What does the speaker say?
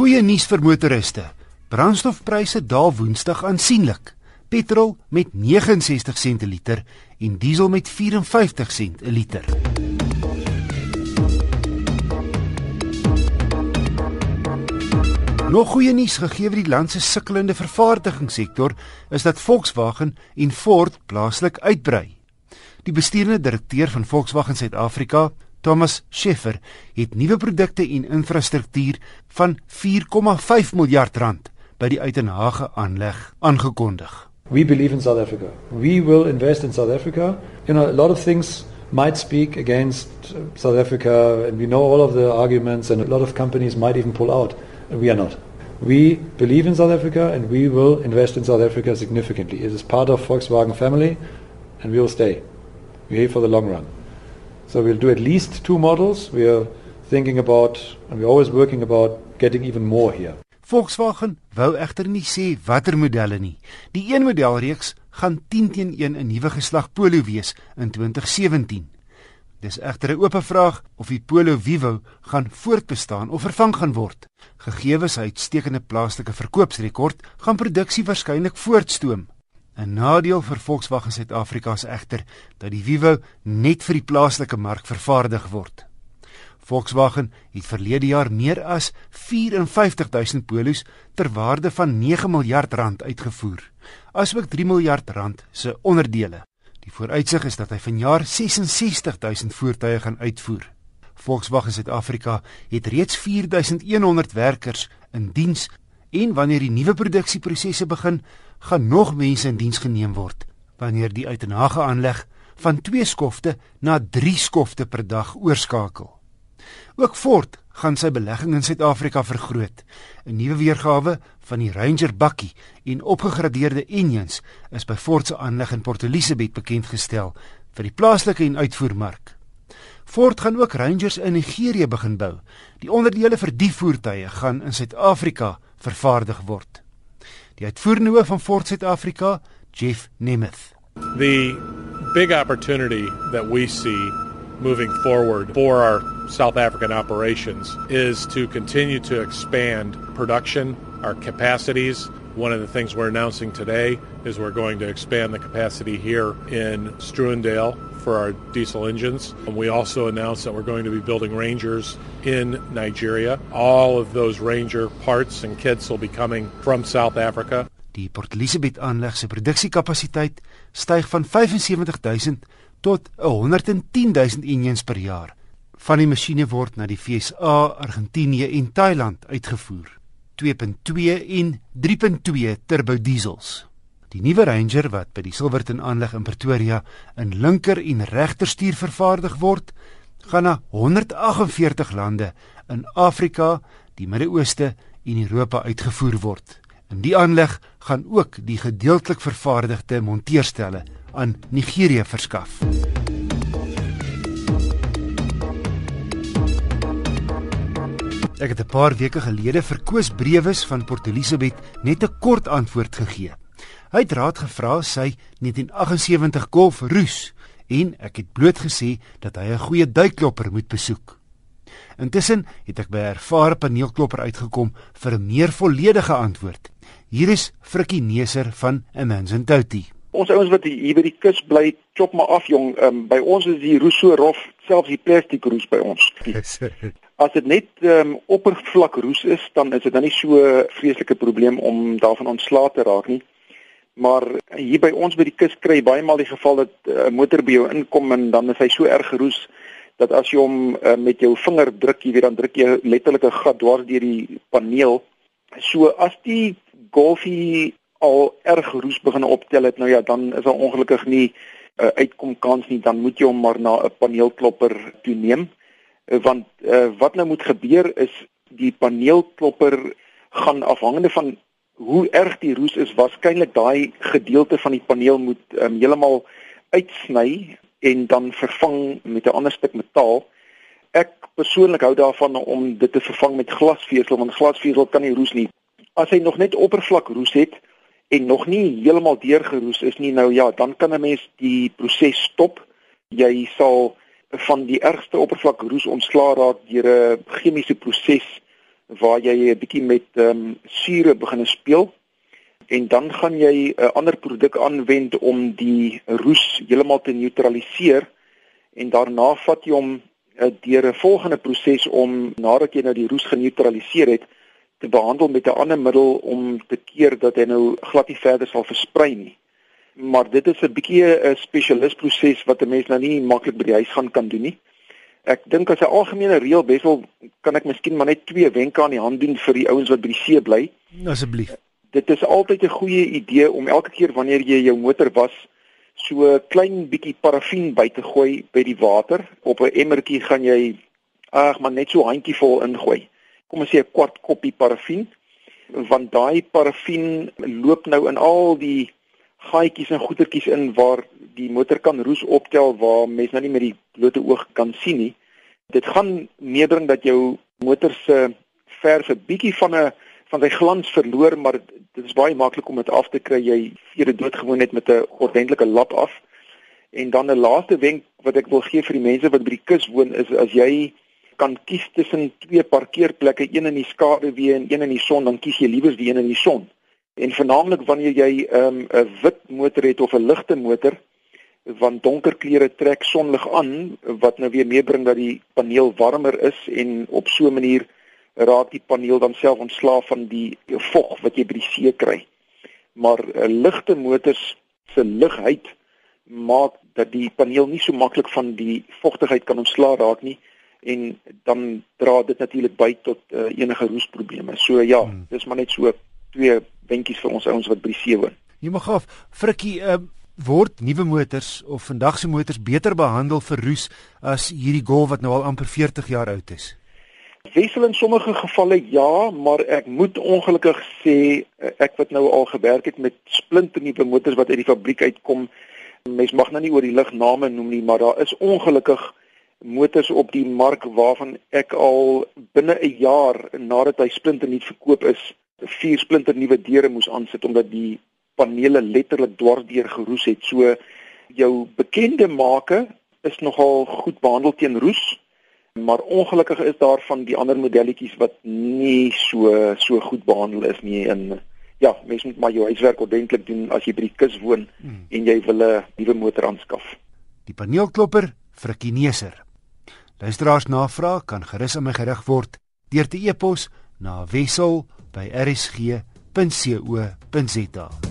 Goeie nuus vir motoriste. Brandstofpryse daal Woensdag aansienlik. Petrol met 69 sent per liter en diesel met 54 sent per liter. Nog goeie nuus gegee vir die land se sukkelende vervaardigingssektor is dat Volkswagen en Ford plaaslik uitbrei. Die besturende direkteur van Volkswagen Suid-Afrika, Thomas Scheffer het nuwe produkte en infrastruktuur van 4,5 miljard rand by die Uitenhage aanleg aangekondig. We believe in South Africa. We will invest in South Africa. You know, a lot of things might speak against South Africa and we know all of the arguments and a lot of companies might even pull out. We are not. We believe in South Africa and we will invest in South Africa significantly. It is part of Volkswagen family and we will stay. We're here for the long run. So we'll do at least two models. We are thinking about, and we're always working about getting even more here. Volkswagen wou egter nie sê watter modelle nie. Die een modelreeks gaan 10 teen 1 'n nuwe geslag Polo wees in 2017. Dis egter 'n oop vraag of die Polo Vivo gaan voortbestaan of vervang gaan word. Gegee sy uitstekende plaaslike verkoopsrekord, gaan produksie waarskynlik voortstoom. 'n Nadeel vir Volkswagen Suid-Afrika is egter dat die Vivo net vir die plaaslike mark vervaardig word. Volkswagen het verlede jaar meer as 54000 Polos ter waarde van 9 miljard rand uitgevoer, asook 3 miljard rand se onderdele. Die vooruitsig is dat hy vanjaar 66000 voertuie gaan uitvoer. Volkswagen Suid-Afrika het reeds 4100 werkers in diens en wanneer die nuwe produksieprosesse begin, gaan nog mense in diens geneem word wanneer die Uitenhage aanleg van 2 skofte na 3 skofte per dag oorskakel. Ook Ford gaan sy belegging in Suid-Afrika vergroot. 'n Nuwe weergawe van die Ranger bakkie en opgegradeerde engines is by Ford se aanleg in Port Elizabeth bekend gestel vir die plaaslike en uitvoermark. Ford gaan ook Rangers in Nigerië begin bou. Die onderdele vir die voertuie gaan in Suid-Afrika vervaardig word. Die uitvoerende hoof van Ford Suid-Afrika, Jeff Nemeth. The big opportunity that we see moving forward for our South African operations is to continue to expand production, our capacities. One of the things we're announcing today is we're going to expand the capacity here in Struendale for our diesel engines. And we also announced that we're going to be building Rangers in Nigeria. All of those Ranger parts and kits will be coming from South Africa. Die Port Elizabeth aanleg se produksiekapasiteit styg van 75000 tot 110000 engines per jaar. Van die masjiene word na die FSA, Argentinië en Thailand uitgevoer. 2.2 en 3.2 turbo diesels. Die nuwe Ranger wat by die Silverton aanleg in Pretoria in linker en regterstuur vervaardig word, gaan na 148 lande in Afrika, die Midde-Ooste en Europa uitgevoer word. In die aanleg gaan ook die gedeeltelik vervaardigde monteerstelle aan Nigerië verskaf. Ek het 'n paar weke gelede vir Koos Brewes van Port Elizabeth net 'n kort antwoord gegee. Hy het raad gevra sy 1978 Golf roes en ek het bloot gesê dat hy 'n goeie duikklopper moet besoek. Intussen het ek by 'n ervare paneelklopper uitgekom vir 'n meer volledige antwoord. Hier is Frikkie Neser van Amanzin Touty. Ons ouens wat hier by die kus bly, chop maar af jong. Um, by ons is die roes so rof, selfs die plastiek roes by ons. As dit net um, oppervlak roes is, dan is dit dan nie so vreeslike probleem om daarvan ontslae te raak nie. Maar hier by ons by die kus kry baie maal die geval dat 'n uh, motor by jou inkom en dan is hy so erg geroes dat as jy hom uh, met jou vinger druk, jy weet dan druk jy letterlik 'n gat dwars deur die paneel. So as die golfie al erg geroes begin optel het, nou ja, dan is daar ongelukkig nie 'n uh, eh, uitkom kans nie, dan moet jy hom maar na 'n paneelklopper toeneem. Uh, want uh, wat nou moet gebeur is die paneelklopper gaan afhangende van hoe erg die roes is, waarskynlik daai gedeelte van die paneel moet um, heeltemal uitsny en dan vervang met 'n ander stuk metaal. Ek persoonlik hou daarvan om dit te vervang met glasvesel want glasvesel kan nie roes nie. As hy nog net oppervlak roes het en nog nie heeltemal deurgeroes is nie, nou ja, dan kan 'n mens die proses stop. Jy sal van die ergste oppervlak roes ontslaa raak deur 'n chemiese proses waar jy 'n bietjie met ehm um, sure begin speel en dan gaan jy 'n ander produk aanwend om die roes heeltemal te neutraliseer en daarna vat jy hom uh, deur 'n volgende proses om nadat jy nou die roes geneutraliseer het te behandel met 'n ander middel om te keer dat hy nou glad nie verder sal versprei nie. Maar dit is 'n bietjie 'n spesialis proses wat 'n mens nou nie maklik by die huis gaan kan doen nie. Ek dink as 'n algemene reël besel kan ek miskien maar net twee wenke aan die hand doen vir die ouens wat by die see bly. Asseblief. Dit is altyd 'n goeie idee om elke keer wanneer jy jou motor was so klein bietjie parafin by te gooi by die water. Op 'n emmertjie gaan jy ag maar net so handjievol ingooi kom ons sê 'n kwart koppie parafin want daai parafin loop nou in al die gaatjies en goetertjies in waar die motor kan roes optel waar mense nou nie met die blote oog kan sien nie. Dit gaan meebring dat jou motor se verf 'n bietjie van 'n van sy glans verloor, maar dit is baie maklik om dit af te kry. Jy gee dit doodgewoon net met 'n ordentlike lap af. En dan 'n laaste wenk wat ek wil gee vir die mense wat by die kus woon is as jy kan kies tussen twee parkeerplekke, een in die skaduwee en een in die son, dan kies jy liewer die een in die son. En veralnik wanneer jy 'n um, wit motor het of 'n ligte motor, want donker kleure trek sonlig aan wat nou weer meebring dat die paneel warmer is en op so 'n manier raak die paneel dan self ontslaaf van die vog wat jy by die see kry. Maar uh, ligte motors se ligheid maak dat die paneel nie so maklik van die vogtigheid kan ontslaa raak nie en dan dra dit natuurlik by tot uh, enige roesprobleme. So ja, hmm. dis maar net so twee wentjies vir ons ouens wat by die see woon. Jy mag af, Frikkie, uh, word nuwe motors of vandag se motors beter behandel vir roes as hierdie Golf wat nou al amper 40 jaar oud is? Wissel in sommige gevalle ja, maar ek moet ongelukkig sê eh, ek wat nou al gewerk het met splinternuwe motors wat uit die fabriek uitkom, mens mag nou nie oor die lig name noem nie, maar daar is ongelukkig motors op die mark waarvan ek al binne 'n jaar nadat hy splinternuut verkoop is, vier splinternuwe deure moes aansit omdat die panele letterlik dwarsdeur geroes het. So jou bekende make is nogal goed behandel teen roes, maar ongelukkig is daar van die ander modelletjies wat nie so so goed behandel is nie en ja, mens moet maar jou huiswerk ordentlik doen as jy by die kus woon hmm. en jy wil 'n nuwe motor aanskaf. Die paneelklopper vir 'n kineser. Luisteraars navraag kan gerus aan my gerig word deur te e-pos na wissel@rsg.co.za.